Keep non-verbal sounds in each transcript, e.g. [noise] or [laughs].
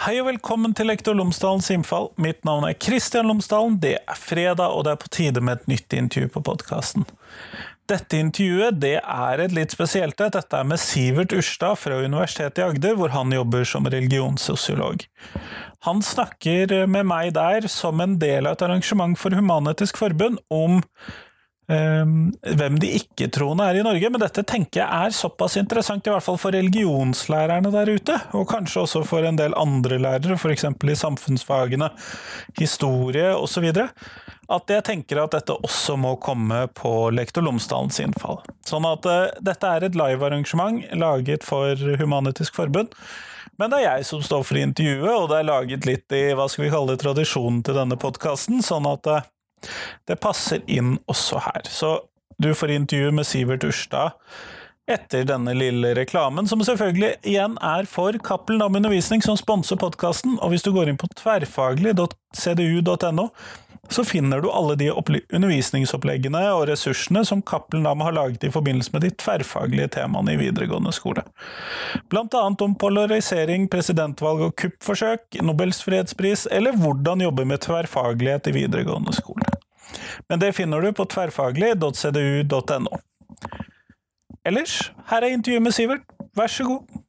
Hei og velkommen til Lektor Lomsdalens innfall. Mitt navn er Kristian Lomsdalen. Det er fredag, og det er på tide med et nytt intervju på podkasten. Dette intervjuet det er et litt spesielt et. Dette er med Sivert Urstad fra Universitetet i Agder, hvor han jobber som religionssosiolog. Han snakker med meg der som en del av et arrangement for Human-Etisk Forbund om hvem de ikke-troende er i Norge, men dette tenker jeg er såpass interessant, i hvert fall for religionslærerne der ute, og kanskje også for en del andre lærere, f.eks. i samfunnsfagene, historie osv., at jeg tenker at dette også må komme på Lektor Lomsdalens innfall. Sånn at uh, dette er et livearrangement laget for Human-Etisk Forbund. Men det er jeg som står for intervjuet, og det er laget litt i hva skal vi kalle det, tradisjonen til denne podkasten, sånn at uh, det passer inn også her. Så du får intervju med Sivert Urstad etter denne lille reklamen, som selvfølgelig igjen er for Cappelen Dam Undervisning, som sponser podkasten. Og hvis du går inn på tverrfaglig.cdu.no, så finner du alle de undervisningsoppleggene og ressursene som Cappelen Dam har laget i forbindelse med de tverrfaglige temaene i videregående skole. Blant annet om polarisering, presidentvalg og kuppforsøk, Nobels fredspris, eller hvordan jobbe med tverrfaglighet i videregående skole. Men det finner du på tverrfaglig.cdu.no. Ellers, her er intervjuet med Sivert, vær så god.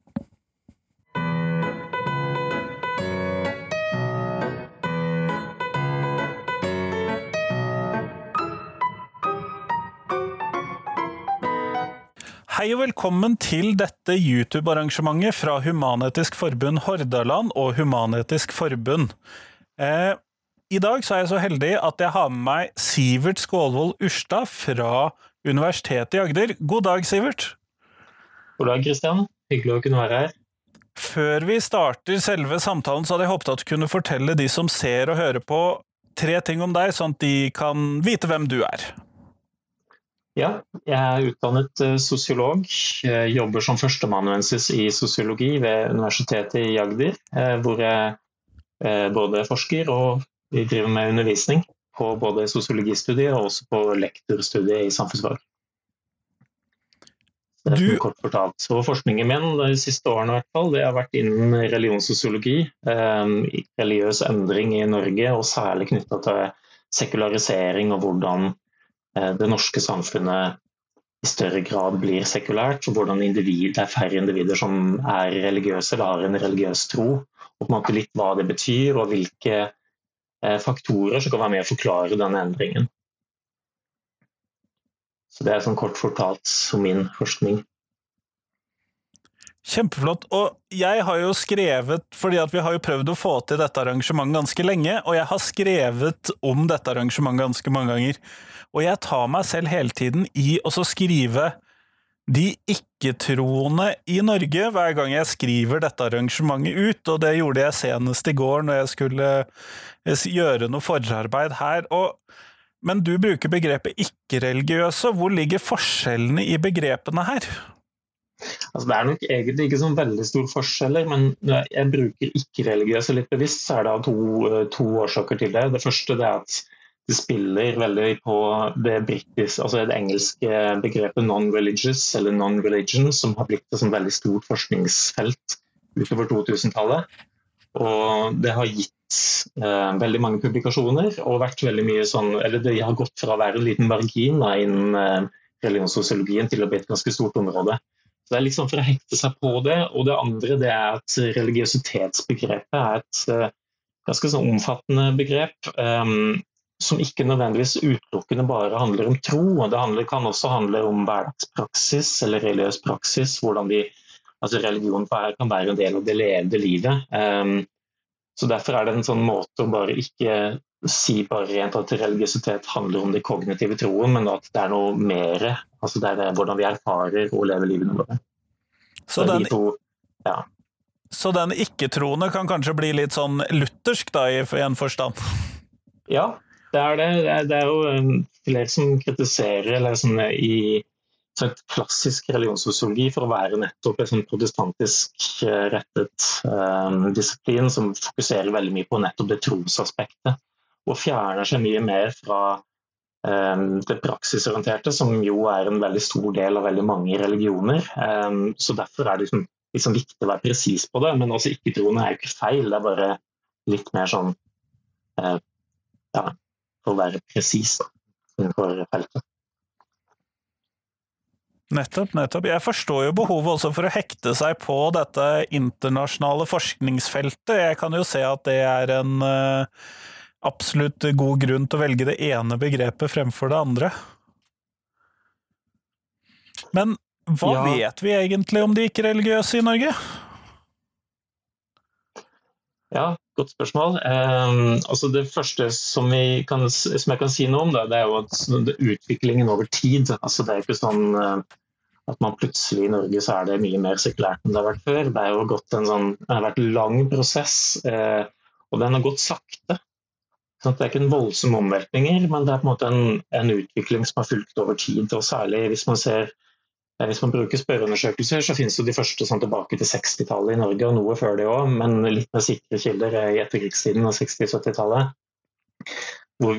Hei og velkommen til dette YouTube-arrangementet fra Human-Etisk Forbund Hordaland og Human-Etisk Forbund. Eh, I dag så er jeg så heldig at jeg har med meg Sivert Skålvold Urstad fra Universitetet i Agder. God dag, Sivert. God dag, Kristian. Hyggelig å kunne være her. Før vi starter selve samtalen, så hadde jeg håpet at du kunne fortelle de som ser og hører på, tre ting om deg, sånn at de kan vite hvem du er. Ja, jeg er utdannet eh, sosiolog. Jobber som førsteamanuensis i sosiologi ved Universitetet i Agder, eh, hvor jeg eh, både forsker og driver med undervisning på både sosiologistudiet og også på lektorstudiet i samfunnsfag. Det er kort fortalt. Så forskningen min de siste årene i hvert fall, det har vært innen religionssosiologi, religiøs endring i Norge, og særlig knytta til sekularisering og hvordan Eh, det norske samfunnet i større grad blir sekulært, og hvordan individ, det er færre individer som er religiøse eller har en religiøs tro. Og på en måte litt hva det betyr, og hvilke eh, faktorer som kan være med å forklare denne endringen. Så Det er sånn kort fortalt som min forskning. Kjempeflott. Og jeg har jo skrevet, fordi at vi har jo prøvd å få til dette arrangementet ganske lenge, og jeg har skrevet om dette arrangementet ganske mange ganger. Og jeg tar meg selv hele tiden i å skrive de ikke-troende i Norge hver gang jeg skriver dette arrangementet ut, og det gjorde jeg senest i går når jeg skulle eh, gjøre noe forarbeid her. Og, men du bruker begrepet ikke-religiøse. Hvor ligger forskjellene i begrepene her? Altså, det er nok egentlig ikke sånn veldig stor forskjeller, men jeg bruker ikke-religiøse litt bevisst, så er det av to, eh, to, årsaker til det. Det første er at det spiller veldig på det, British, altså det engelske begrepet non-religious, eller non-religion, som har blitt et veldig stort forskningsfelt utover 2000-tallet. Og det har gitt eh, veldig mange publikasjoner, og vært veldig mye sånn, eller det har gått fra å være en liten margin innen eh, religionssosiologien til å bli et ganske stort område. Så Det er liksom for å hekte seg på det. Og det andre det er at religiøsitetsbegrepet er et eh, ganske sånn omfattende begrep. Um, som ikke nødvendigvis utelukkende bare handler om tro. Det handler, kan også handle om hverdagspraksis eller religiøs praksis. hvordan vi, altså Religion kan være en del av det levde livet. Um, så Derfor er det en sånn måte å bare ikke si bare rent at religiøsitet handler om det kognitive troen, men at det er noe mer. Altså det er det, hvordan vi erfarer og lever livene våre. Så, så den, to, ja. så den ikke-troende kan kanskje bli litt sånn luthersk, da, i en forstand? Ja, det er det. Det er jo um, flere som kritiserer eller sånn, i sagt, klassisk religionssosiologi for å være nettopp en sånn protestantisk eh, rettet eh, disiplin som fokuserer veldig mye på nettopp det trosaspektet og fjerner seg mye mer fra eh, det praksisorienterte, som jo er en veldig stor del av veldig mange religioner. Eh, så Derfor er det liksom liksom viktig å være presis på det, men også ikke-troende er jo ikke feil. Det er bare litt mer sånn eh, ja, for å være presis innenfor feltet. Nettopp, nettopp. Jeg forstår jo behovet også for å hekte seg på dette internasjonale forskningsfeltet. Jeg kan jo se at det er en uh, absolutt god grunn til å velge det ene begrepet fremfor det andre. Men hva ja. vet vi egentlig om de ikke-religiøse i Norge? Ja, godt spørsmål. Um, det første som, kan, som, jeg kan si noe om, det, det er jo at utviklingen over tid. Altså det er ikke sånn uh, at man plutselig i Norge så er det mye mer sekulært enn det har vært før. Det, er jo en sånn, det har vært en lang prosess, uh, og den har gått sakte. Sånn det er ikke en voldsom omveltninger, men det er på en måte en, en utvikling som har fulgt over tid. og Særlig hvis man ser hvis man bruker spørreundersøkelser, så finnes det de første sånn tilbake til 60-tallet i Norge, og noe før det òg, men litt mer sikre kilder i etterkrigstiden av 60-70-tallet.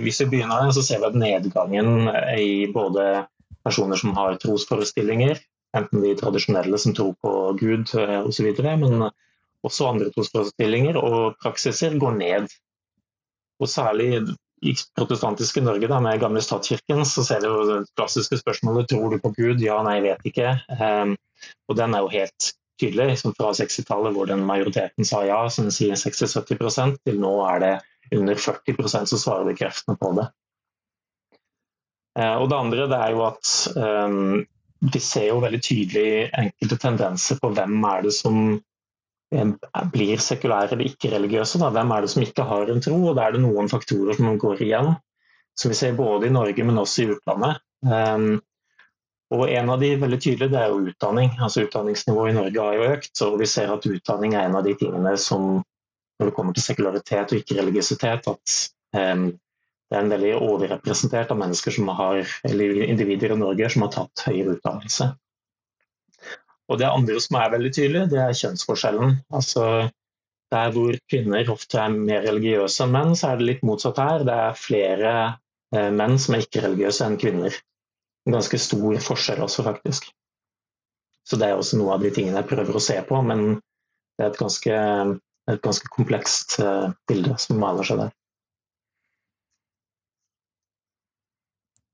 Hvis vi begynner, så ser vi at nedgangen i både personer som har trosforestillinger, enten de tradisjonelle som tror på Gud eh, osv., men også andre trosforestillinger og praksiser går ned. Og særlig i protestantiske Norge da, med gamle statskirken, så ser du det klassiske spørsmålet tror du på Gud, ja, nei, vet ikke. Um, og den er jo helt tydelig, som fra 60-tallet hvor den majoriteten sa ja, som sier 60-70 til nå er det under 40% som svarer bekreftende på det. Uh, og det andre det er jo at um, vi ser jo veldig tydelig enkelte tendenser på hvem er det som blir sekulære eller ikke-religiøse. Hvem er det som ikke har en tro? Og Da er det noen faktorer som går igjen, som vi ser både i Norge, men også i utlandet. Um, og En av de veldig tydelige det er jo utdanning. Altså Utdanningsnivået i Norge har jo økt, og vi ser at utdanning er en av de tingene som når det kommer til sekularitet og ikke-religiøsitet, at um, det er en veldig overrepresentert av mennesker som har, eller individer i Norge som har tatt høyere utdannelse. Og det andre som er veldig tydelig, det er kjønnsforskjellen. Altså, der hvor kvinner ofte er mer religiøse enn menn, så er det litt motsatt her. Det er flere eh, menn som er ikke-religiøse enn kvinner. En ganske stor forskjell også, faktisk. Så det er også noe av de tingene jeg prøver å se på, men det er et ganske, et ganske komplekst eh, bilde som maler seg der.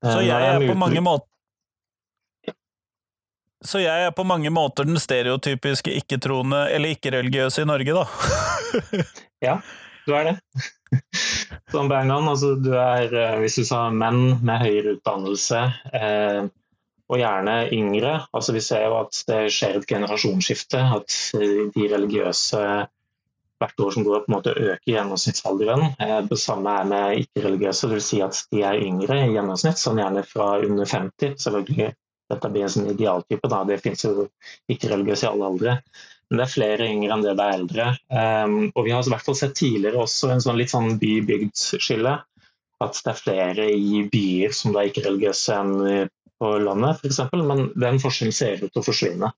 Så eh, jeg er på mange måter så jeg er på mange måter den stereotypiske ikke-troende, eller ikke-religiøse i Norge, da. [laughs] ja, du er det. [laughs] Som Berngland, altså du er, eh, hvis du sa menn med høyere utdannelse, eh, og gjerne yngre, altså vi ser jo at det skjer et generasjonsskifte, at de religiøse hvert år som går, på en måte øker gjennomsnittsalderen. Eh, det samme er med ikke-religiøse, dvs. Si at de er yngre i gjennomsnitt, sånn gjerne fra under 50, selvfølgelig dette blir en sånn idealtype. Da. Det finnes jo ikke religiøse i alle aldre. Men det er flere yngre enn det det er eldre. Um, og vi har i hvert fall sett tidligere også en sånn litt sånn by-bygd-skille. At det er flere i byer som er ikke-religiøse enn på landet, f.eks. Men den forskjellen ser ut til å forsvinne.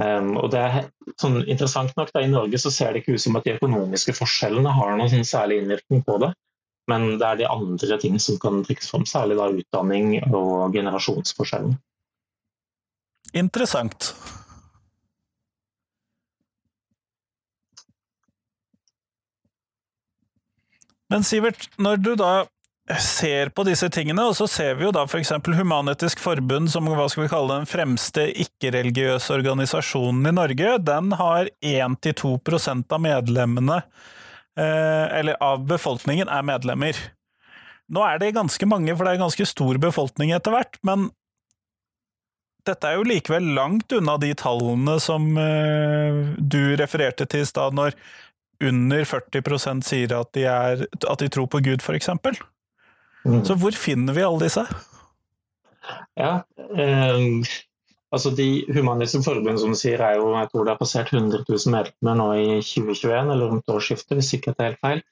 Um, og det er sånn, Interessant nok, da, I Norge så ser det ikke ut som at de økonomiske forskjellene har noen sånn særlig innvirkning på det. Men det er de andre ting som kan trekkes fram, særlig da utdanning og generasjonsforskjellen. Interessant. Men Sivert, når du da ser på disse tingene, og så ser vi jo da f.eks. Human-Etisk Forbund som hva skal vi kalle den fremste ikke-religiøse organisasjonen i Norge, den har 1-2% av medlemmene eller av befolkningen, er medlemmer. Nå er det ganske mange, for det er ganske stor befolkning etter hvert, men dette er jo likevel langt unna de tallene som eh, du refererte til i stad, når under 40% sier at de, er, at de tror på Gud, f.eks. Mm. Så hvor finner vi alle disse? Ja, eh, Altså De humanistiske forbund som du sier, er jo, jeg tror det har passert 100 000 medlemmer nå i 2021, eller rundt årsskiftet, hvis ikke det er helt feil.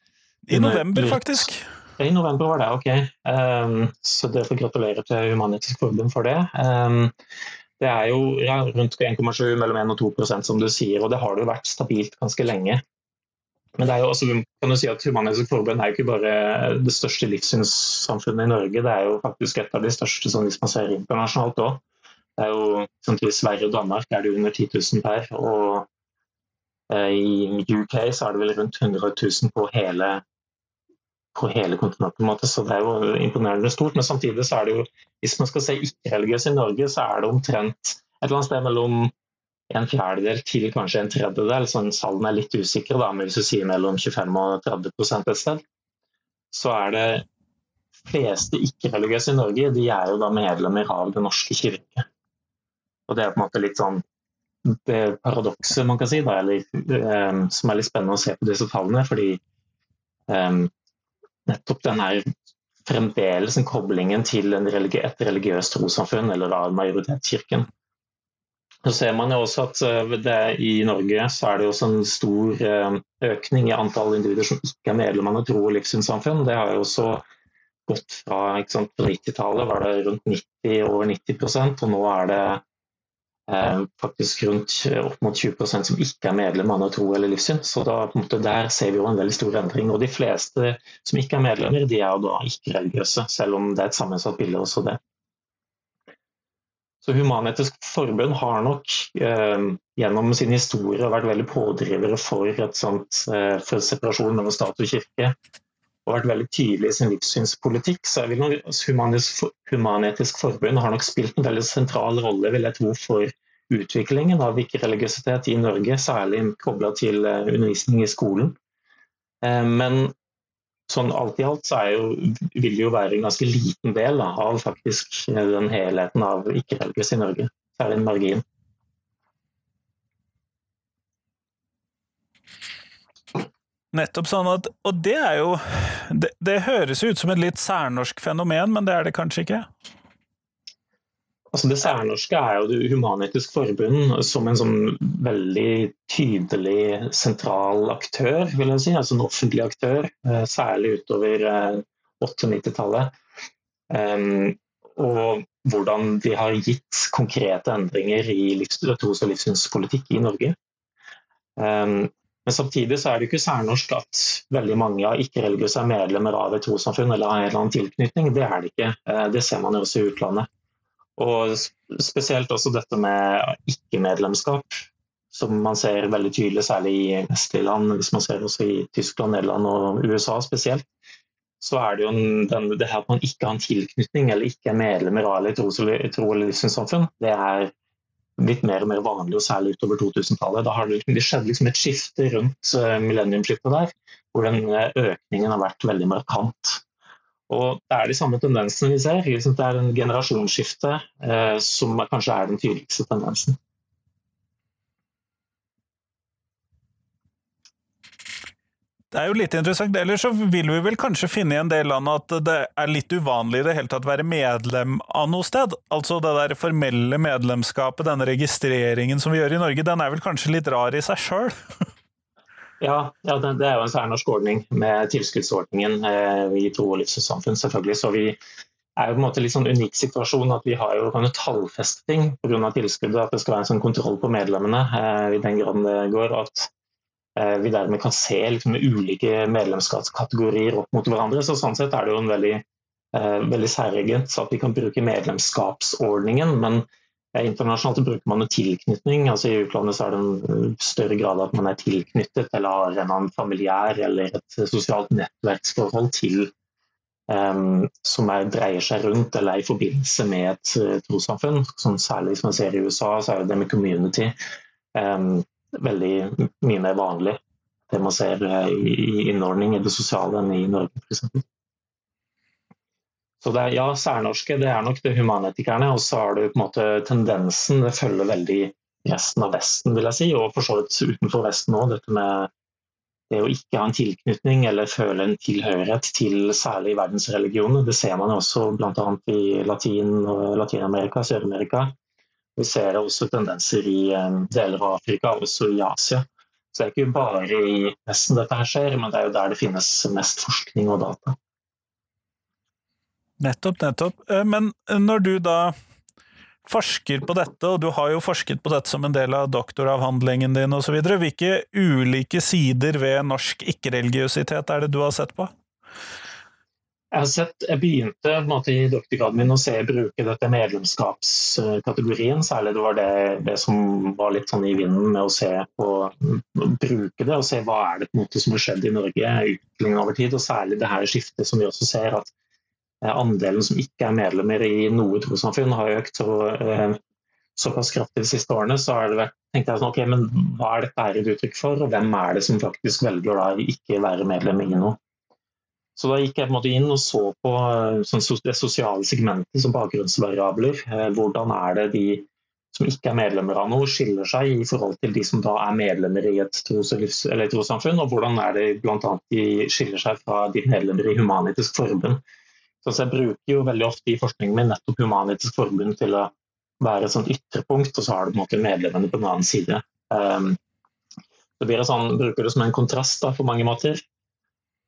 I november, faktisk. I november var det, ok. Um, så det får gratulere til Humanitisk Forbund for det. Um, det er jo ja, rundt 1,7, mellom 1 og 2% som du sier, og det har det jo vært stabilt ganske lenge. Men det er jo også, kan du si at Humanitisk Forbund er jo ikke bare det største livssynssamfunnet i Norge, det er jo faktisk et av de største som hvis man ser internasjonalt òg. Det er jo, sånn I Sverige og Danmark er det under 10 000 per. og eh, i UK så er det vel rundt 100 000 på hele, på hele kontinentet. Så det er jo imponerende stort. Men samtidig så er det jo, hvis man skal se ikke-religiøse i Norge, så er det omtrent et eller annet sted mellom en fjerdedel til kanskje en tredjedel. Sånn Salden er litt usikre, da, men hvis du sier mellom 25 og 30 et sted, så er det fleste ikke-religiøse i Norge de er jo da medlemmer av Den norske kirke. Og Det er på en måte litt sånn det paradokset man kan si, da, eller, um, som er litt spennende å se på disse tallene. fordi um, nettopp den her fremdeles en koblingen til en religi et religiøst trossamfunn, eller da majoritetskirken. Så ser man jo også at uh, det, I Norge så er det også en stor uh, økning i antall individer som ikke er medlem av tro- og livssynssamfunn. Det har jo også gått fra På 90-tallet var det rundt 90, over 90 og nå er det eh, faktisk rundt opp mot 20% som ikke er medlem av noe tro eller livssyn. Så da, måte, der ser vi jo en veldig stor endring. Og de fleste som ikke er medlemmer, de er jo da ikke-religiøse, selv om det er et sammensatt bilde også det. Så Human-Etisk Forbund har nok eh, gjennom sin historie vært veldig pådrivere for, et sånt, eh, for separasjon mellom stat og kirke og vært veldig tydelig i sin livssynspolitikk. Så jeg vil nok, Human-Etisk Forbund har nok spilt en veldig sentral rolle vil jeg tro, for utviklingen av ikke-religiøsitet i Norge, særlig kobla til eh, undervisning i skolen. Eh, men sånn alt i alt så jo, vil det jo være en ganske liten del av faktisk den helheten av ikke-religiøse i Norge. Særlig er en margin. Nettopp sånn at, Og det er jo det, det, høres ut som et litt særnorsk fenomen, men det er det kanskje ikke? Altså Det særnorske er jo det Human-Etisk Forbund som en sånn veldig tydelig sentral aktør, vil jeg si. Altså en offentlig aktør, eh, særlig utover 80-90-tallet. Eh, um, og hvordan de har gitt konkrete endringer i tros- og livssynspolitikk i Norge. Men samtidig så er det ikke særnorsk at veldig mange av ikke-religiøse er medlemmer av et trossamfunn eller har en eller annen tilknytning. Det er det ikke. Eh, det ser man jo også i utlandet. Og spesielt også dette med ikke-medlemskap, som man ser veldig tydelig særlig i vestlige land, hvis man ser også i Tyskland, Nederland og USA spesielt. Så er det jo en, den, det her at man ikke har en tilknytning eller ikke er medlemmer av et tro- eller livssynssamfunn, det er blitt mer og mer vanlig, og særlig utover 2000-tallet. Da det, det skjedd liksom et skifte rundt millenniumskiftet millenniumsskiftet der, hvor den uh, økningen har vært veldig markant. Og Det er de samme tendensene vi ser. Liksom det er en generasjonsskifte uh, som kanskje er den tydeligste tendensen. Det er jo litt interessant. Ellers så vil vi vel kanskje finne i en del land at det er litt uvanlig i det hele tatt å være medlem av noe sted. Altså det der formelle medlemskapet, denne registreringen som vi gjør i Norge, den er vel kanskje litt rar i seg sjøl? [laughs] ja, ja, det er jo en særnorsk ordning med tilskuddsordningen eh, i tro- og livssynssamfunn, selvfølgelig. Så vi er jo på en måte litt sånn unik situasjon at vi har jo kan jo tallfeste ting pga. tilskuddet. At det skal være en sånn kontroll på medlemmene eh, i den grad det går. at vi dermed kan se liksom, ulike medlemskapskategorier opp mot hverandre. Så sånn sett er det jo en veldig, eh, veldig særegent at vi kan bruke medlemskapsordningen. Men eh, internasjonalt bruker man jo tilknytning. altså I utlandet er det en større grad at man er tilknyttet eller har en annen familiær eller et sosialt nettverksforhold til um, som er, dreier seg rundt eller er i forbindelse med et uh, trossamfunn. Sånn, særlig som man ser i USA, så er det med community. Um, veldig mye mer vanlig. Det man ser eh, i innordning i det sosiale enn i Norge, f.eks. Så det er, ja, særnorske det er nok det humanetikerne, og så har du på en måte tendensen Det følger veldig resten av Vesten, vil jeg si, og for så vidt utenfor Vesten òg. Dette med det å ikke ha en tilknytning eller føle en tilhørighet til særlig verdensreligioner. Det ser man også bl.a. i Latin- Latin-Amerika, Sør-Amerika. Vi ser også tendenser i eh, deler av Afrika, også i Asia. Så det er ikke bare i Vesten dette her skjer, men det er jo der det finnes mest forskning og data. Nettopp, nettopp. Eh, men når du da forsker på dette, og du har jo forsket på dette som en del av doktoravhandlingen din osv., hvilke ulike sider ved norsk ikke-religiøsitet er det du har sett på? Jeg, sett, jeg begynte måte, i doktorgraden min å se bruke dette medlemskapskategorien. Særlig det var det, det, som var litt sånn i vinden med å se på bruke det, og se hva er det på en måte som har skjedd i Norge utviklingen over tid. Og særlig det her skiftet som vi også ser at eh, andelen som ikke er medlemmer i noe trossamfunn har økt og eh, såpass kraftig de siste årene. Så har det vært, tenkte jeg sånn, ok, men hva er dette et uttrykk for, og hvem er det som faktisk velger å ikke være medlem i noe? Så da gikk jeg på en måte inn og så på eh, sånn, det sosiale segmentet som bakgrunnsvariabler. Eh, hvordan er det de som ikke er medlemmer av noe, skiller seg i forhold til de som da er medlemmer i et tros- trossamfunn, og hvordan er det bl.a. de skiller seg fra de medlemmer i Humanitisk Forbund. Så jeg bruker jo veldig ofte i forskningen min nettopp Humanitisk Forbund til å være et sånt ytterpunkt, og så har du på en måte medlemmene på den annen side. Um, så blir det sånn, bruker det som en kontrast da, på mange måter.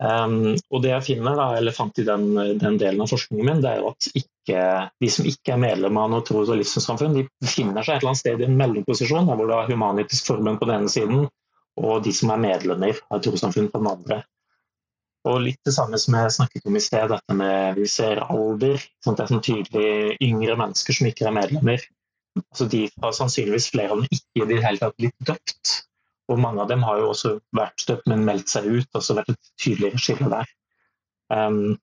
Um, og det jeg finner, da, eller fant i den, den, delen av forskningen min, det er jo at ikke, de som ikke er medlem av noe tros- og livssynssamfunn, de befinner seg et eller annet sted i en mellomposisjon, hvor det er Humanitisk Forbund på den ene siden og de som er medlemmer av trossamfunn på den andre. Og litt det samme som jeg snakket om i sted, dette med vi ser alder. Sånn det er sånn tydelig yngre mennesker som ikke er medlemmer. Altså de har sannsynligvis flere av dem ikke i det hele tatt blitt døpt og mange av dem har jo også vært støpt, men meldt seg ut. Altså vært et tydeligere skille der. Um,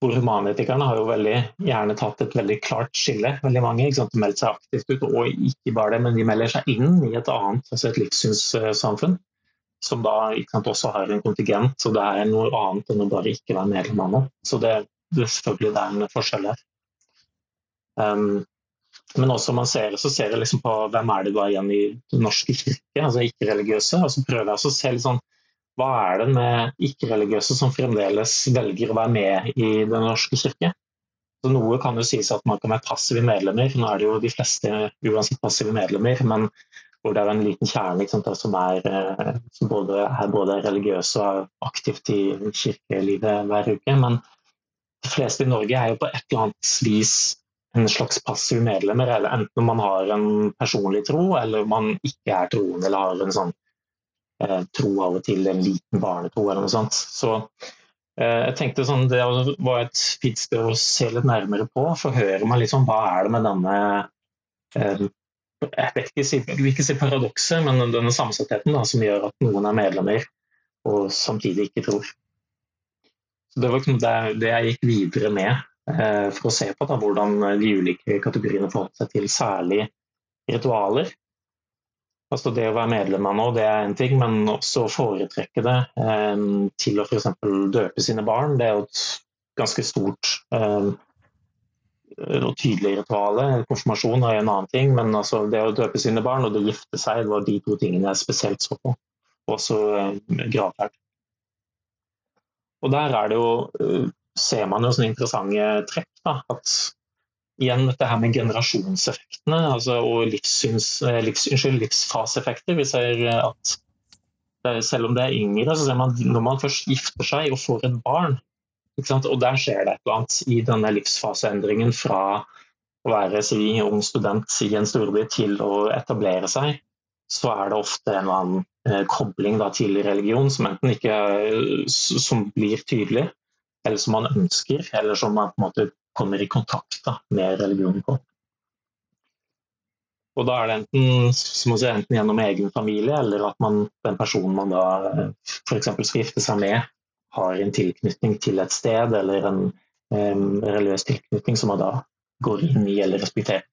hvor humanetikerne har jo veldig gjerne tatt et veldig klart skille, veldig mange. ikke sant, Meldt seg aktivt ut, og ikke bare det, men de melder seg inn i et annet, altså et livssynssamfunn. Som da sant, også har en kontingent, så det er noe annet enn å bare ikke være medlem av noe. Så det, det selvfølgelig det er en forskjell her. Um, men også man ser, så ser jeg liksom på hvem er det da igjen i Den norske kirke, altså ikke-religiøse. Og så prøver jeg å se litt sånn hva er det med ikke-religiøse som fremdeles velger å være med i Den norske kirke? Så noe kan jo sies at man kan være passive medlemmer. Nå er det jo de fleste uansett passive medlemmer, men hvor det er en liten kjerne sant, som, er, eh, som både, er både religiøse og aktivt i kirkelivet hver uke. Men de fleste i Norge er jo på et eller annet vis en slags passive medlemmer, eller enten man har en personlig tro, eller man ikke er troende eller har en sånn eh, tro av og til, en liten barnetro eller noe sånt. Så eh, jeg tenkte sånn, Det var et fint sted å se litt nærmere på, for hører man liksom hva er det med denne eh, jeg vet ikke, jeg vil ikke si paradokset, men denne samsattheten da, som gjør at noen er medlemmer og samtidig ikke tror. Så Det var liksom det, jeg gikk videre med for å se på da, hvordan de ulike kategoriene forholder seg til særlig ritualer. Altså Det å være medlem av noe det er en ting, men også å foretrekke det eh, til å f.eks. døpe sine barn. Det er jo et ganske stort eh, og tydelig rituale. Konfirmasjon er en annen ting, men altså det å døpe sine barn og det å gifte seg det var de to tingene jeg spesielt så på. Også eh, gravferd. Og der er det jo eh, ser man jo sånne interessante trekk. Da, at igjen dette her med generasjonseffektene altså, og livssyns, eh, livs, unnskyld, livsfaseeffekter. Vi ser at er, selv om det er yngre, så ser man når man først gifter seg og får et barn, og der skjer det et eller annet i denne livsfaseendringen fra å være si, ung student i en storby til å etablere seg, så er det ofte en annen eh, kobling da, til religion som enten ikke som blir tydelig, eller som man ønsker, eller som man på en måte kommer i kontakt da, med religionen på. Og da er det enten, si, enten, gjennom egen familie, eller at man, den personen man da f.eks. skal gifte seg med, har en tilknytning til et sted, eller en um, religiøs tilknytning som man da går inn i eller respekterer.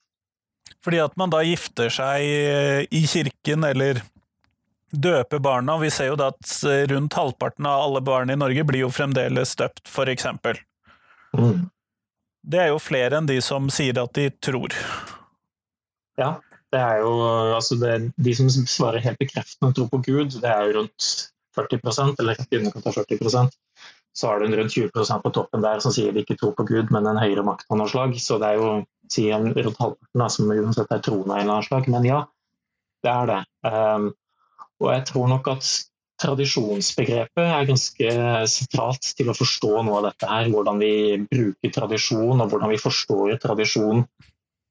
Fordi at man da gifter seg i kirken, eller døpe barna. Vi ser jo da at rundt halvparten av alle barn i Norge blir jo fremdeles døpt, for eksempel. Mm. Det er jo flere enn de som sier at de tror. Ja, det er jo altså det, De som svarer helt bekreftende og tror på Gud, det er jo rundt 40% eller rett i underkant av 40% Så har du rundt 20% på toppen der som sier de ikke tror på Gud, men en høyere makt av noe slag. Så det er jo si, rundt halvparten da, som uansett er troende av en eller annen slag. Men ja, det er det. Um, og jeg tror nok at tradisjonsbegrepet er ganske sentralt til å forstå noe av dette her. Hvordan vi bruker tradisjon, og hvordan vi forstår tradisjon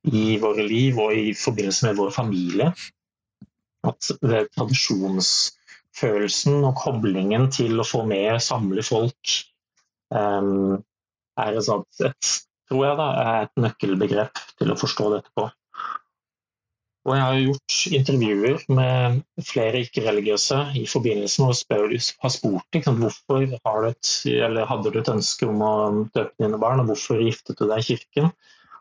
i våre liv og i forbindelse med vår familie. At tradisjonsfølelsen og koblingen til å få med, samle folk um, er et, et, tror jeg da, er et nøkkelbegrep til å forstå dette på. Og jeg har gjort intervjuer med flere ikke-religiøse i forbindelse med å spørre, har spurt liksom, hvorfor du et, hadde du et ønske om å døpe dine barn, og hvorfor giftet du deg i kirken.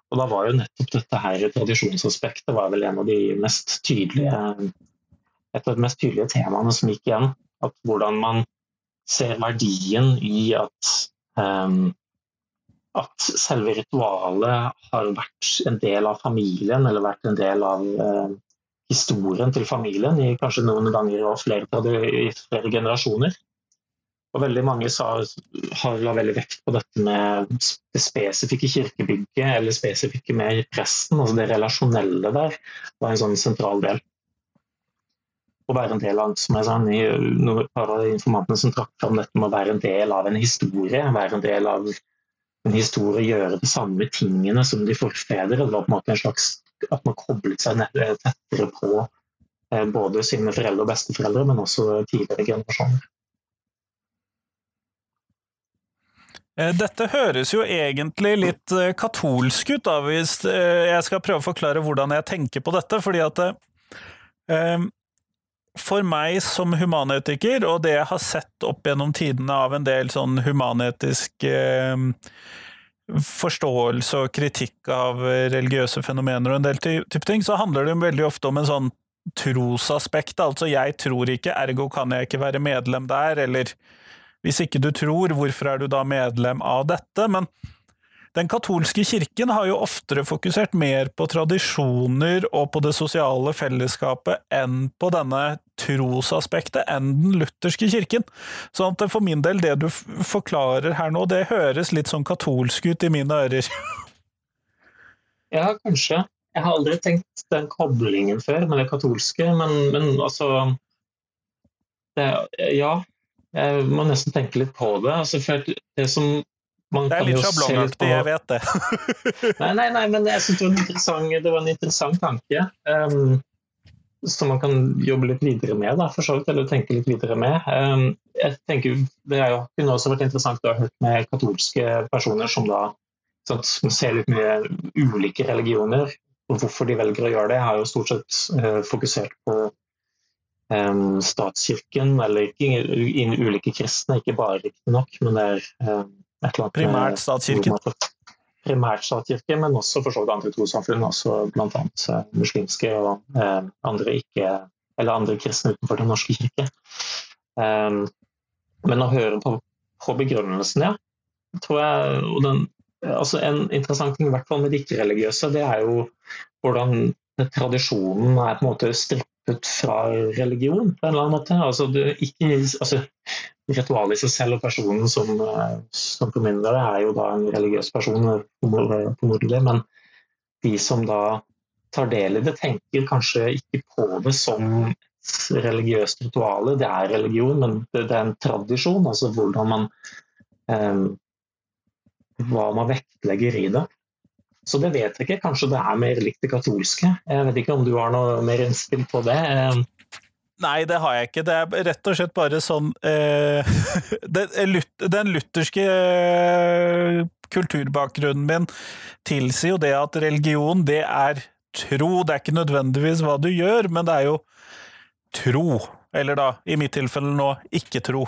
Og da var jo nettopp dette her tradisjonsaspektet var vel en av de mest tydelige et av de mest tydelige temaene som gikk igjen. At hvordan man ser verdien i at um, at selve ritualet har vært en del av familien, eller vært en del av eh, historien til familien i kanskje noen ganger og flere, i flere generasjoner. Og veldig mange sa, har la veldig vekt på dette med det spesifikke kirkebygget eller spesifikke med presten. altså Det relasjonelle der var en sånn sentral del. Å være en del av som jeg sa, noen av informantene som trakk fram dette med å være en del av en historie, være en del av historie gjøre de samme tingene som de forfedre. Det var på en måte en slags at man koblet seg tettere på eh, både sine foreldre og besteforeldre, men også tidligere generasjoner. Eh, dette høres jo egentlig litt eh, katolsk ut, da, hvis jeg skal prøve å forklare hvordan jeg tenker på dette. fordi at for meg som humanetiker, og det jeg har sett opp gjennom tidene av en del sånn humanetisk eh, forståelse og kritikk av religiøse fenomener og en del type ting, så handler det veldig ofte om en sånn trosaspekt. Altså, jeg tror ikke, ergo kan jeg ikke være medlem der, eller hvis ikke du tror, hvorfor er du da medlem av dette? Men den katolske kirken har jo oftere fokusert mer på tradisjoner og på det sosiale fellesskapet enn på denne trosaspektet enn den lutherske kirken. Så for min del, det du forklarer her nå, det høres litt sånn katolsk ut i mine ører. ja, kanskje. Jeg har aldri tenkt den koblingen før med det katolske, men, men altså det, Ja, jeg må nesten tenke litt på det. Altså, for det som det er litt sjablongaktig, jeg vet det. [laughs] nei, nei, nei, men jeg synes det var en interessant, det var en interessant tanke. Um, som man kan jobbe litt videre med, da, for så vidt, eller tenke litt videre med. Um, jeg tenker Det jo, kunne også vært interessant å ha hørt med katolske personer som da sånn, ser litt mye ulike religioner, og hvorfor de velger å gjøre det. Jeg har jo stort sett uh, fokusert på um, statskirken, eller ikke, ulike kristne, ikke bare riktignok, men det er et eller annet Primært statskirken? Primært statskirke, men også for så vidt andre trossamfunn, også bl.a. Eh, muslimske og eh, andre, ikke, andre kristne utenfor Den norske kirke. Um, men å høre på, på begrunnelsen, ja, tror jeg og den, altså En interessant ting i hvert fall med de ikke-religiøse, det er jo hvordan tradisjonen er på en måte strippet fra religion på en eller annen måte. Altså, du, ikke, altså, ritualet i seg selv og personen som, eh, som formidler det, er jo da en religiøs person, formodentlig. Men de som da tar del i det, tenker kanskje ikke på det som religiøst ritual. Det er religion, men det, er en tradisjon. Altså hvordan man eh, Hva man vektlegger i det. Så det vet jeg ikke. Kanskje det er mer likt det katolske. Jeg vet ikke om du har noe mer innspill på det. Eh, Nei, det har jeg ikke. Det er rett og slett bare sånn eh, [laughs] Den lutherske eh, kulturbakgrunnen min tilsier jo det at religion, det er tro. Det er ikke nødvendigvis hva du gjør, men det er jo tro. Eller da, i mitt tilfelle nå, ikke tro.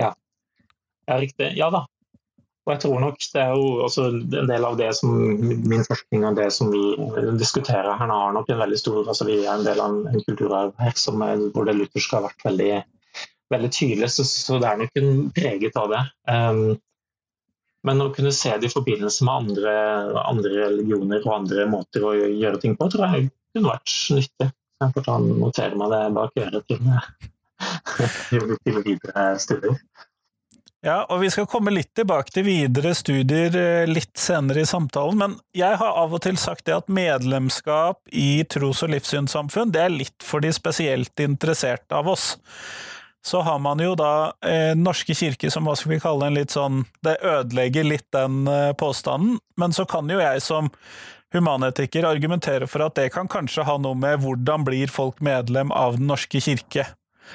Ja, ja riktig. Ja da, og jeg tror nok det er jo også en del av det som min forskning og det som vi diskuterer her nå, har nok en veldig stor altså Vi er en del av en kulturarv her som er, hvor det lutherske har vært veldig, veldig tydelig, så, så, det er nok en preget av det. Um, men å kunne se det i forbindelse med andre, andre, religioner og andre måter å gjøre ting på, tror jeg kunne vært nyttig. Jeg får ta notere meg det bak øret til, [laughs] til videre studier. Ja, og vi skal komme litt tilbake til videre studier eh, litt senere i samtalen, men jeg har av og til sagt det at medlemskap i tros- og livssynssamfunn, det er litt for de spesielt interesserte av oss. Så har man jo da eh, Norske kirke som hva skal vi kalle en litt sånn Det ødelegger litt den eh, påstanden, men så kan jo jeg som humanetiker argumentere for at det kan kanskje ha noe med hvordan blir folk medlem av Den norske kirke.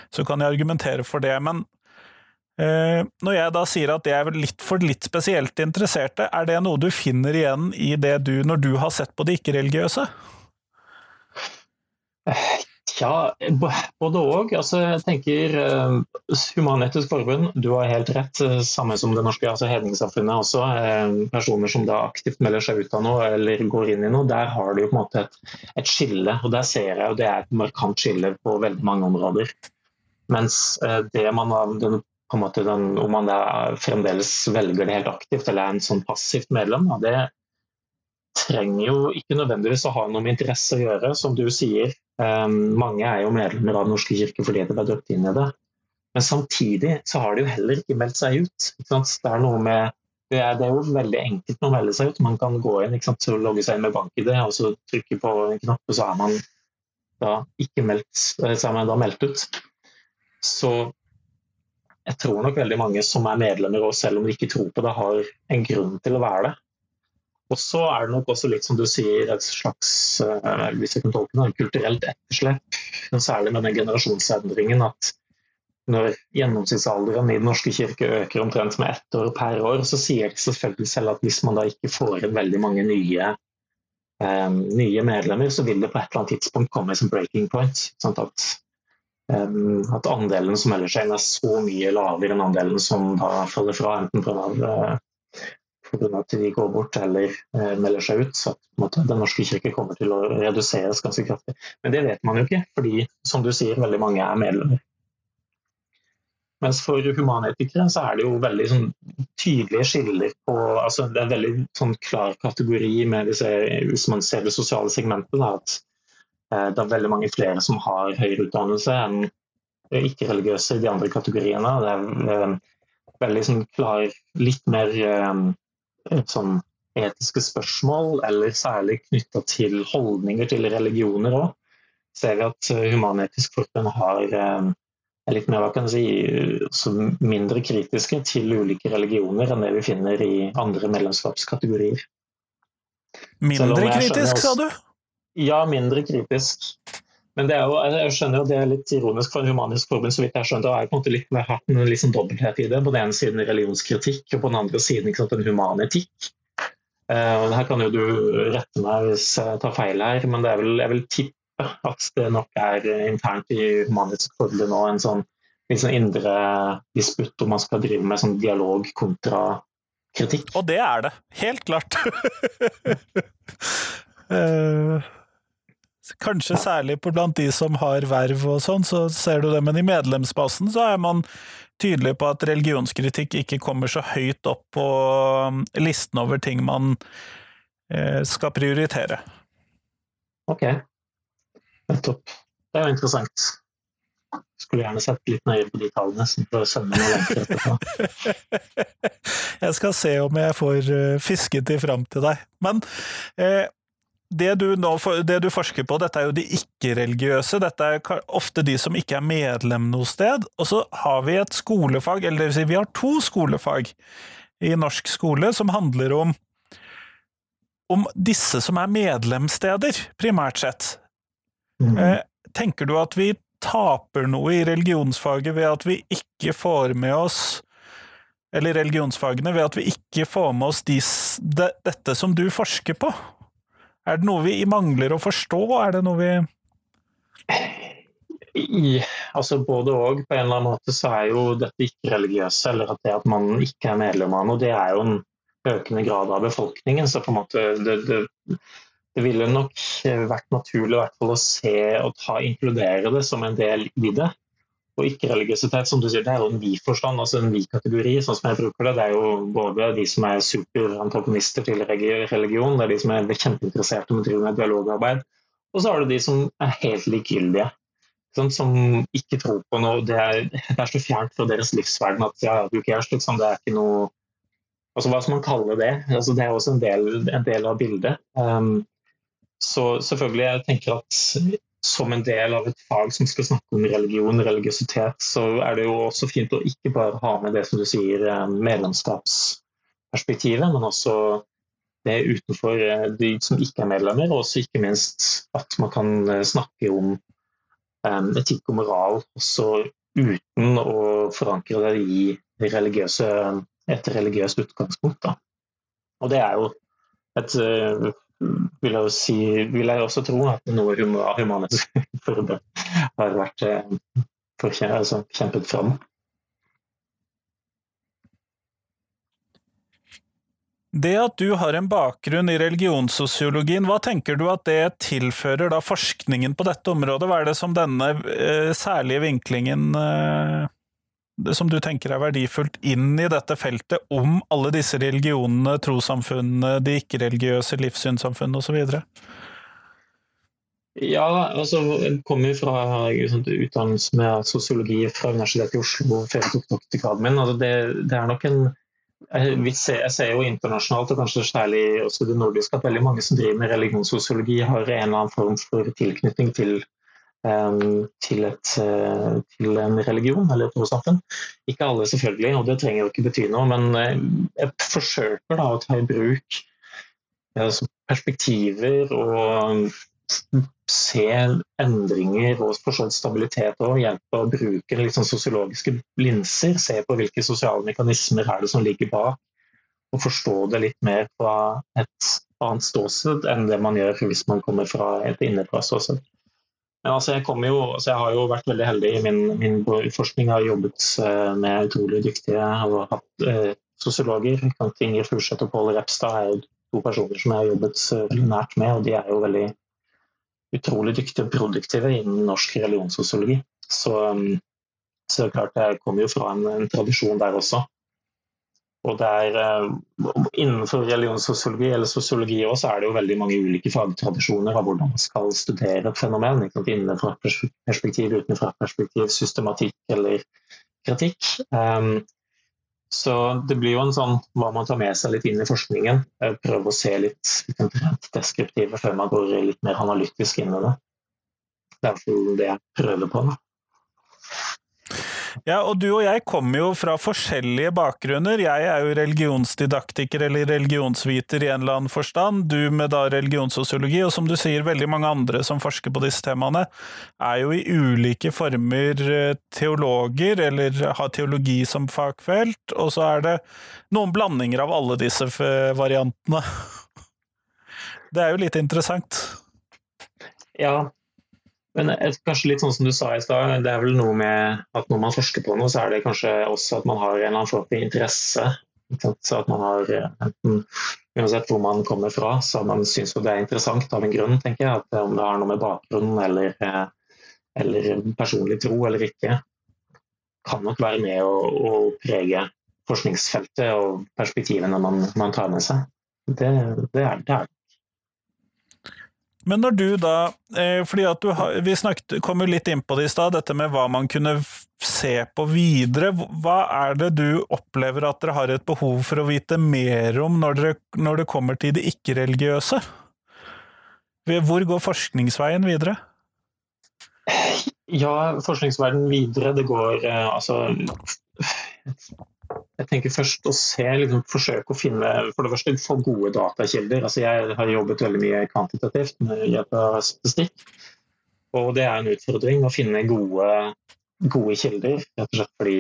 Så kan jeg argumentere for det, men når jeg da sier at det er litt for litt spesielt interesserte, er det noe du finner igjen i det du, når du har sett på de ikke-religiøse? Ja, både òg. Altså, jeg tenker uh, Human-Etisk Forbund, du har helt rett. Eh, samme som det norske altså Hedningssamfunnet også. Uh, personer som da aktivt melder seg ut av noe eller går inn i noe. Der har du jo på en måte et, et skille. Og der ser jeg jo det er et markant skille på veldig mange områder. Mens uh, det man har den, på en måte den, Om man da fremdeles velger det helt aktivt eller er en sånn passivt medlem, da, det trenger jo ikke nødvendigvis å ha noe med interesse å gjøre, som du sier. Um, mange er jo medlemmer av Den norske kirke fordi de ble døpt inn i det. Men samtidig så har de jo heller ikke meldt seg ut. Det er med det er, det er, jo veldig enkelt å melde seg ut. Man kan gå inn og logge seg inn med bank-ID og så trykke på en knapp, og så er man da ikke meldt, eh, så er man da meldt ut. Så jeg tror nok veldig mange som er medlemmer, og selv om de ikke tror på det, har en grunn til å være det. Og så er det nok også litt som du sier, et slags uh, hvis jeg kan tolke det, kulturelt etterslep. Særlig med den generasjonsendringen at når gjennomsnittsalderen i Den norske kirke øker omtrent med ett år per år, så sier det selvfølgelig selv at hvis man da ikke får inn veldig mange nye, um, nye medlemmer, så vil det på et eller annet tidspunkt komme som breaking point. Sånn at, at andelen som melder seg inn er så mye lavere enn andelen som da faller fra, enten pga. Pga. at de går bort eller eh, melder seg ut. Så at Den norske kirke kommer til å reduseres ganske kraftig. Men det vet man jo ikke, fordi som du sier, veldig mange er medlemmer. Mens for humanetikere så er det jo veldig sånn, tydelige skiller på altså Det er en veldig sånn, klar kategori med disse, hvis man ser det sosiale segmentet. Da, at eh, det er veldig mange flere som har høyere utdannelse enn ikke-religiøse i de andre kategoriene. Det er eh, veldig sånn, klar, litt mer eh, sånn etiske spørsmål, eller særlig knytta til holdninger til religioner òg, ser vi at eh, Human-Etisk Forbund har eh, er litt mer hva kan jeg si, mindre kritiske til ulike religioner enn det vi finner i andre medlemskapskategorier. Mindre kritisk, sa du? Ja, mindre kritisk. Men det er jo, jeg skjønner jo det er litt ironisk for en humanisk forbund, så vidt jeg skjønner. Det er på en måte litt mer hatt en liksom dobbelthet i det. På den ene siden religionskritikk, og på den andre siden ikke sant, en human etikk. Uh, her kan jo du rette meg hvis jeg tar feil her, men vel, jeg vil tippe at det nok er internt i Humanisk Forbund nå en sånn, sånn indre disputt om man skal drive med sånn dialog kontra kritikk. Og det er det. Helt klart. uh... [laughs] Kanskje særlig på blant de som har verv og sånn, så ser du det, men i medlemsbasen så er man tydelig på at religionskritikk ikke kommer så høyt opp på um, listen over ting man eh, skal prioritere. Ok, nettopp. Det er jo interessant. Skulle gjerne sett litt nøye på de tallene, så får sende noe lenker etterpå. [laughs] jeg skal se om jeg får uh, fisket de fram til deg. Men eh, det du, nå, det du, forsker på, dette er jo de ikke-religiøse. Dette er ofte de som ikke er medlem noe sted. Og så har vi et skolefag, eller det vil si vi har to skolefag i norsk skole som handler om, om disse som er medlemssteder, primært sett. Mm. Eh, tenker du at vi taper noe i religionsfaget ved at vi ikke får med oss eller religionsfagene ved at vi ikke får med oss de, de, dette som du forsker på? Er det noe vi mangler å forstå? Er det noe vi i, altså Både og. På en eller annen måte så er jo dette ikke-religiøse, eller at det at man ikke er medlem av noe, det er jo en økende grad av befolkningen. Så på en måte det, det, det ville nok vært naturlig i hvert fall å se og ta, inkludere det som en del i det. Og ikke-religiøsitet, som du sier, det er jo en vi-forstand, altså en vi-kategori, sånn som jeg bruker det. Det er jo både de som er superantagonister til religion, det er de som er kjempeinteresserte om å drive med dialogarbeid, og så har du de som er helt likegyldige. Sånn, som ikke tror på noe. Det er, det er så fjernt fra deres livsverden at ja, du cares, liksom. Det er ikke noe Altså hva skal man kalle det? Altså, det er også en del, en del av bildet. Um, så selvfølgelig, jeg tenker at som en del av et fag som skal snakke om religion religiøsitet, så er det jo også fint å ikke bare ha med det som du sier, eh, medlemskapsperspektivet, men også det utenfor eh, de som ikke er medlemmer, og også ikke minst at man kan eh, snakke om etikk og moral også uten å forankre det i religiøse, et religiøst utgangspunkt. Da. Og det er jo et vil jeg, si, vil jeg også tro at noe humanisk [laughs] Forbund har vært eh, altså, kjempet fram. Det at du har en bakgrunn i religionssosiologien, hva tenker du at det tilfører da forskningen på dette området? Hva er det som denne eh, særlige vinklingen eh, som du tenker er verdifullt inn i dette feltet om alle disse religionene, trossamfunnene, de ikke-religiøse livssynssamfunnene osv.? Ja, altså jeg kommer fra utdannelse med sosiologi fra Universitetet i Oslo før jeg tok doktorgraden min. Altså, det, det er nok en jeg ser, jeg ser, jo internasjonalt, og kanskje særlig også det nordiske, at veldig mange som driver med religionssosiologi, har en eller annen form for tilknytning til, til, et, uh, til en religion eller et trossamfunn. Ikke alle, selvfølgelig, og det trenger jo ikke bety noe, men uh, jeg forsøker da å ta i bruk uh, perspektiver og se endringer og for stabilitet og hjelpe å bruke liksom sosiologiske linser. Se på hvilke sosiale mekanismer er det som ligger bak, og forstå det litt mer fra et annet ståsted enn det man gjør hvis man kommer fra et innenfra ståsted. Men altså, jeg, jo, altså, jeg, har jo vært veldig heldig i min, min forskning. Jeg har jobbet uh, med utrolig dyktige uh, sosiologer. Inger Furseth og Pål Repstad er jo to personer som jeg har jobbet veldig nært med, og de er jo veldig utrolig dyktige og produktive innen norsk religionssosiologi. Så, um, så klart jeg kommer jo fra en, en tradisjon der også. Og der, uh, Innenfor religionssosiologi eller sosiologi også, er det jo veldig mange ulike fagtradisjoner av hvordan man skal studere et fenomen. Innenfra et perspektiv, utenfra perspektiv, systematikk eller kritikk. Um, så det blir jo en sånn hva man tar med seg litt inn i forskningen. Prøve å se litt, litt deskriptive før man går litt mer analytisk inn i det. Det er iallfall det jeg prøver på. Da. Ja, og du og jeg kommer jo fra forskjellige bakgrunner. Jeg er jo religionsdidaktiker eller religionsviter i en eller annen forstand. Du med da religionssosiologi, og som du sier, veldig mange andre som forsker på disse temaene, er jo i ulike former eh, teologer, eller har teologi som fagfelt, og så er det noen blandinger av alle disse variantene. [laughs] Det er jo litt interessant. Ja, men kanskje litt sånn som du sa i stad, det er vel noe med at når man forsker på noe, så er det kanskje også at man har en eller annen form for interesse. Så at man har enten Uansett hvor man kommer fra, så man syns det er interessant av en grunn, tenker jeg. At om det har noe med bakgrunnen eller, eller personlig tro eller ikke, kan nok være med å, å prege forskningsfeltet og perspektivene man, man tar med seg. Det, det, er, det er men når du da eh, fordi at du har, Vi snakket, kom jo litt inn på det i stad, dette med hva man kunne se på videre. Hva er det du opplever at dere har et behov for å vite mer om når, dere, når det kommer til det ikke-religiøse? Hvor går forskningsveien videre? Ja, forskningsveien videre, det går eh, altså jeg tenker først å se, liksom, forsøke å finne for det første for gode datakilder. Altså, jeg har jobbet veldig mye kvantitativt med hjelp av statistikk. Og det er en utfordring å finne gode, gode kilder, rett og slett fordi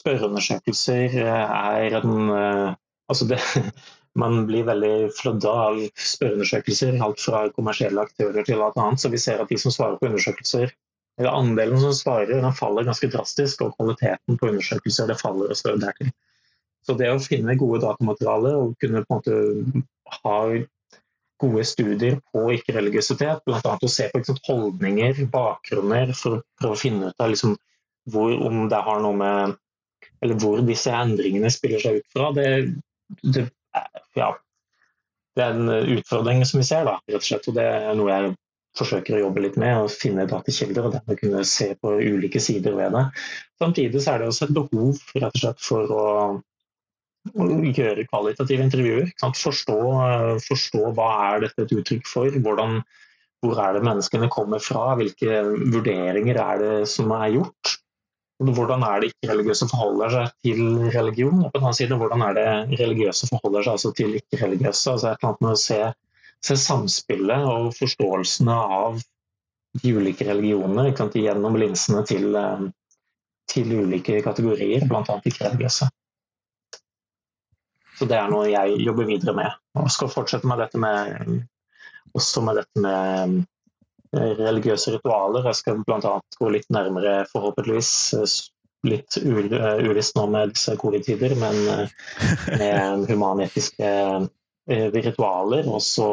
spørreundersøkelser er en eh, Altså det, [laughs] man blir veldig flødda av spørreundersøkelser, alt fra kommersielle aktører til alt annet. Så vi ser at de som svarer på undersøkelser, eller andelen som svarer, den faller ganske drastisk, og kvaliteten på undersøkelser det faller også dertil. Så det å finne gode datamaterialer og kunne på en måte ha gode studier på ikke-religiøsitet, bl.a. å se på liksom, holdninger, bakgrunner, for å prøve å finne ut av liksom, hvor, om det har noe med Eller hvor disse endringene spiller seg ut fra. Det, det, ja, det er en utfordring som vi ser, da, rett og slett. Og det er noe jeg forsøker å jobbe litt med, og finne datakilder og dermed kunne se på ulike sider ved det. Samtidig er det også et behov rett og slett for å gjøre kvalitative intervjuer. Forstå, forstå, hva er dette et uttrykk for, Hvordan, hvor er det menneskene kommer fra, hvilke vurderinger er det som er gjort. Hvordan er det ikke-religiøse forholder seg til religion? Og på den annen side, hvordan er det religiøse forholder seg altså til ikke-religiøse? Altså et eller annet med å se se samspillet og forståelsene av de ulike religionene gjennom linsene til, eh, til ulike kategorier, bl.a. ikke-religiøse. Så det er noe jeg jobber videre med. Og skal fortsette med dette med også med dette med eh, religiøse ritualer. Jeg skal bl.a. gå litt nærmere, forhåpentligvis, litt uvisst nå med disse covid-tider, men med humanetiske ritualer, også,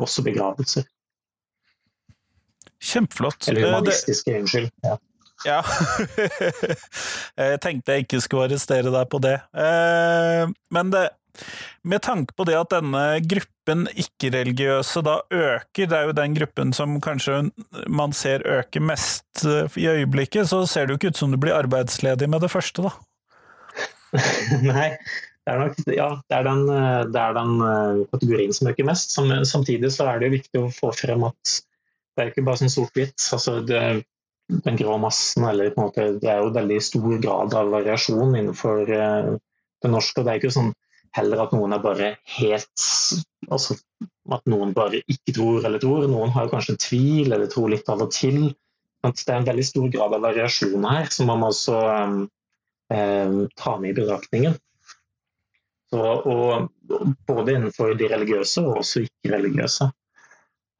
også begravelser. Kjempeflott. Eller humanistiske, unnskyld. Ja. ja. [laughs] jeg tenkte jeg ikke skulle arrestere deg på det. Eh, men det, med tanke på det at denne gruppen ikke-religiøse da øker, det er jo den gruppen som kanskje man ser øker mest eh, i øyeblikket, så ser det jo ikke ut som du blir arbeidsledig med det første, da? [laughs] Nei, det er nok ja, det er den, eh, det er den kategorien som øker mest. Samtidig så er det jo viktig å få frem at det er ikke bare sånn sort-hvitt. Altså den grå massen, eller på en måte, Det er jo veldig stor grad av variasjon innenfor uh, det norske. og Det er ikke sånn heller at noen er bare helt altså At noen bare ikke tror eller tror. Noen har kanskje tvil eller tror litt av og til. Det er en veldig stor grad av variasjon her, som man må også um, um, ta med i betraktningen. Så, og, både innenfor de religiøse og også ikke-religiøse.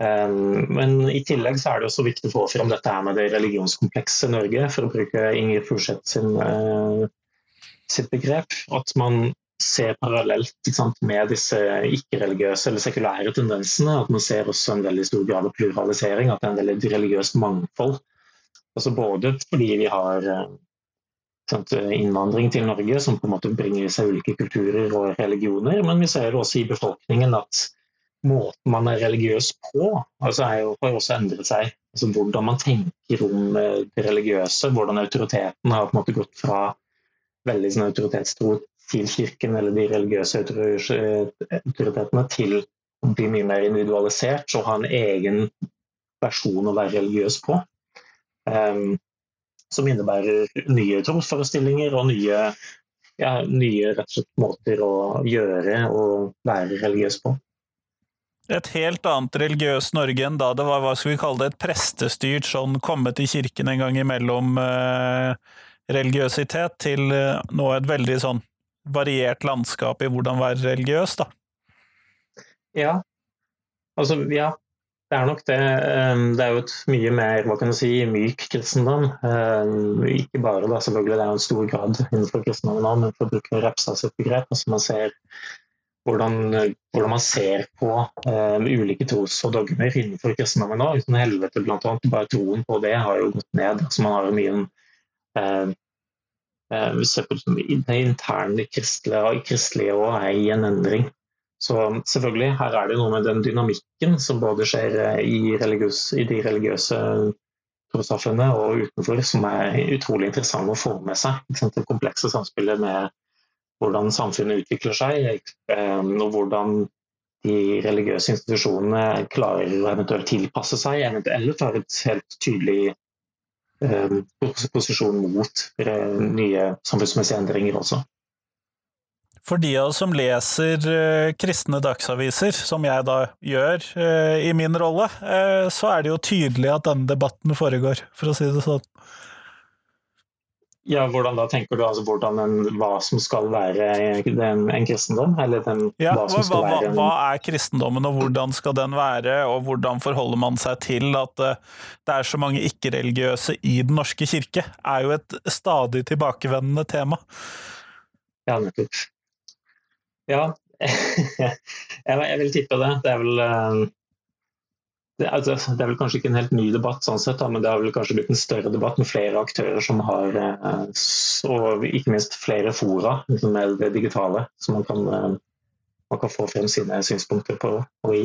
Ehm, men i tillegg så er det også viktig å få fram dette her med det religionskomplekse Norge, for å bruke Inger Furseth sin, uh, sitt begrep. At man ser parallelt sant, med disse ikke-religiøse eller sekulære tendensene. At man ser også en veldig stor grad av pluralisering, at det er en veldig religiøst mangfold. Altså både fordi vi har sant, innvandring til Norge som på en måte bringer i seg ulike kulturer og religioner, men vi ser også i befolkningen at måten man er religiøs på, altså jo, har også endret seg. Altså hvordan man tenker om eh, det religiøse, hvordan autoriteten har på en måte gått fra veldig sånn autoritetstro til kirken eller de religiøse autoritetene til å bli mye mer individualisert og ha en egen versjon å være religiøs på. Um, som innebærer nye tromsforestillinger og nye, ja, nye slett måter å gjøre og være religiøs på. Et helt annet religiøst Norge enn da det var hva skal vi kalle det, et prestestyrt sånn komme til kirken en gang imellom eh, religiøsitet, til eh, nå et veldig sånn variert landskap i hvordan være religiøs, da. Ja. Altså, ja. Det er nok det. Eh, det er jo et mye mer hva kan du si, myk kristendom. Eh, ikke bare da, selvfølgelig, det er jo en stor grad innenfor kristendommen òg, men for å bruke Repstad sitt begrep. altså Man ser hvordan, hvordan, man ser på uh, ulike tros- og dogmer innenfor kristendommen nå. Uten helvete, blant annet. Bare troen på det har jo gått ned. Altså, man har mye uh, uh, ser på Det interne kristelige, kristelige og er i en endring. Så selvfølgelig, her er det noe med den dynamikken som både skjer i, religiøs, i de religiøse trossamfunnene og utenfor, som er utrolig interessant å få med seg. Det komplekse samspillet med hvordan samfunnet utvikler seg, eh, og hvordan de religiøse institusjonene klarer å eventuelt tilpasse seg, eller tar et helt tydelig eh, posisjon mot eh, nye samfunnsmessige endringer også. For de av oss som leser kristne dagsaviser, som jeg da gjør i min rolle, så er det jo tydelig at denne debatten foregår, for å si det sånn. Ja, hvordan da tenker du altså hvordan en, hva som skal være en, en kristendom? Eller den, ja, hva, hva, hva, en... hva, er kristendommen, og hvordan skal den være? Og hvordan forholder man seg til at uh, det er så mange ikke-religiøse i Den norske kirke? er jo et stadig tilbakevendende tema. Ja, nettopp. Ja, [laughs] jeg vil tippe det. Det er vel uh det, er, det, er vel kanskje ikke en helt ny debatt, sånn sett, da, men det har vel kanskje blitt en større debatt med flere aktører som har eh, Og ikke minst flere fora liksom med det digitale, som man kan, eh, man kan få frem sine synspunkter på og i.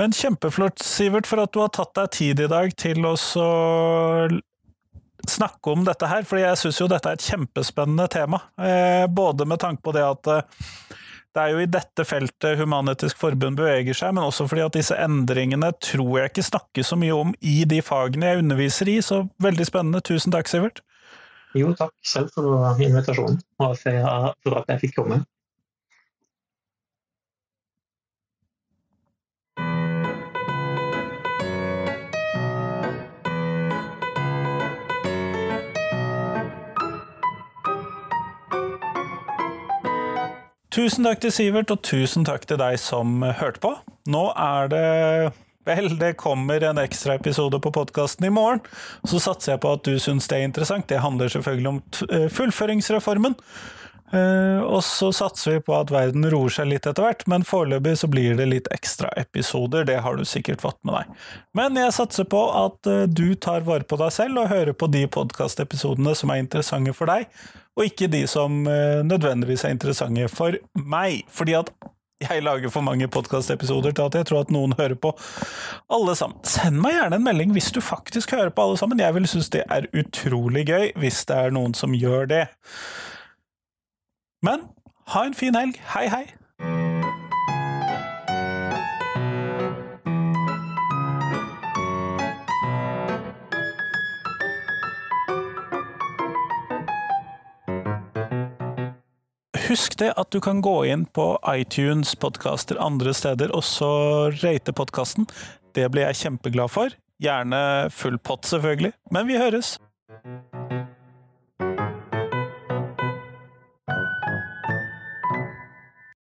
Men kjempeflott, Sivert, for at du har tatt deg tid i dag til å snakke om dette her, for jeg syns jo dette er et kjempespennende tema. Eh, både med tanke på det at det er jo i dette feltet Human-Etisk Forbund beveger seg, men også fordi at disse endringene tror jeg ikke snakkes så mye om i de fagene jeg underviser i, så veldig spennende. Tusen takk, Sivert. Jo, takk selv for invitasjonen, og for at jeg fikk komme. Tusen takk til Sivert, og tusen takk til deg som hørte på. Nå er det Vel, det kommer en ekstraepisode på podkasten i morgen. Så satser jeg på at du syns det er interessant. Det handler selvfølgelig om eh, fullføringsreformen. Uh, og så satser vi på at verden roer seg litt etter hvert, men foreløpig så blir det litt ekstraepisoder. Det har du sikkert fått med deg. Men jeg satser på at uh, du tar vare på deg selv og hører på de podkastepisodene som er interessante for deg, og ikke de som uh, nødvendigvis er interessante for meg. Fordi at jeg lager for mange podkastepisoder til at jeg tror at noen hører på alle sammen. Send meg gjerne en melding hvis du faktisk hører på alle sammen. Jeg vil synes det er utrolig gøy hvis det er noen som gjør det. Men ha en fin helg. Hei, hei! Husk det at du kan gå inn på iTunes, podkaster andre steder, og så rate podkasten. Det blir jeg kjempeglad for. Gjerne full pott, selvfølgelig. Men vi høres!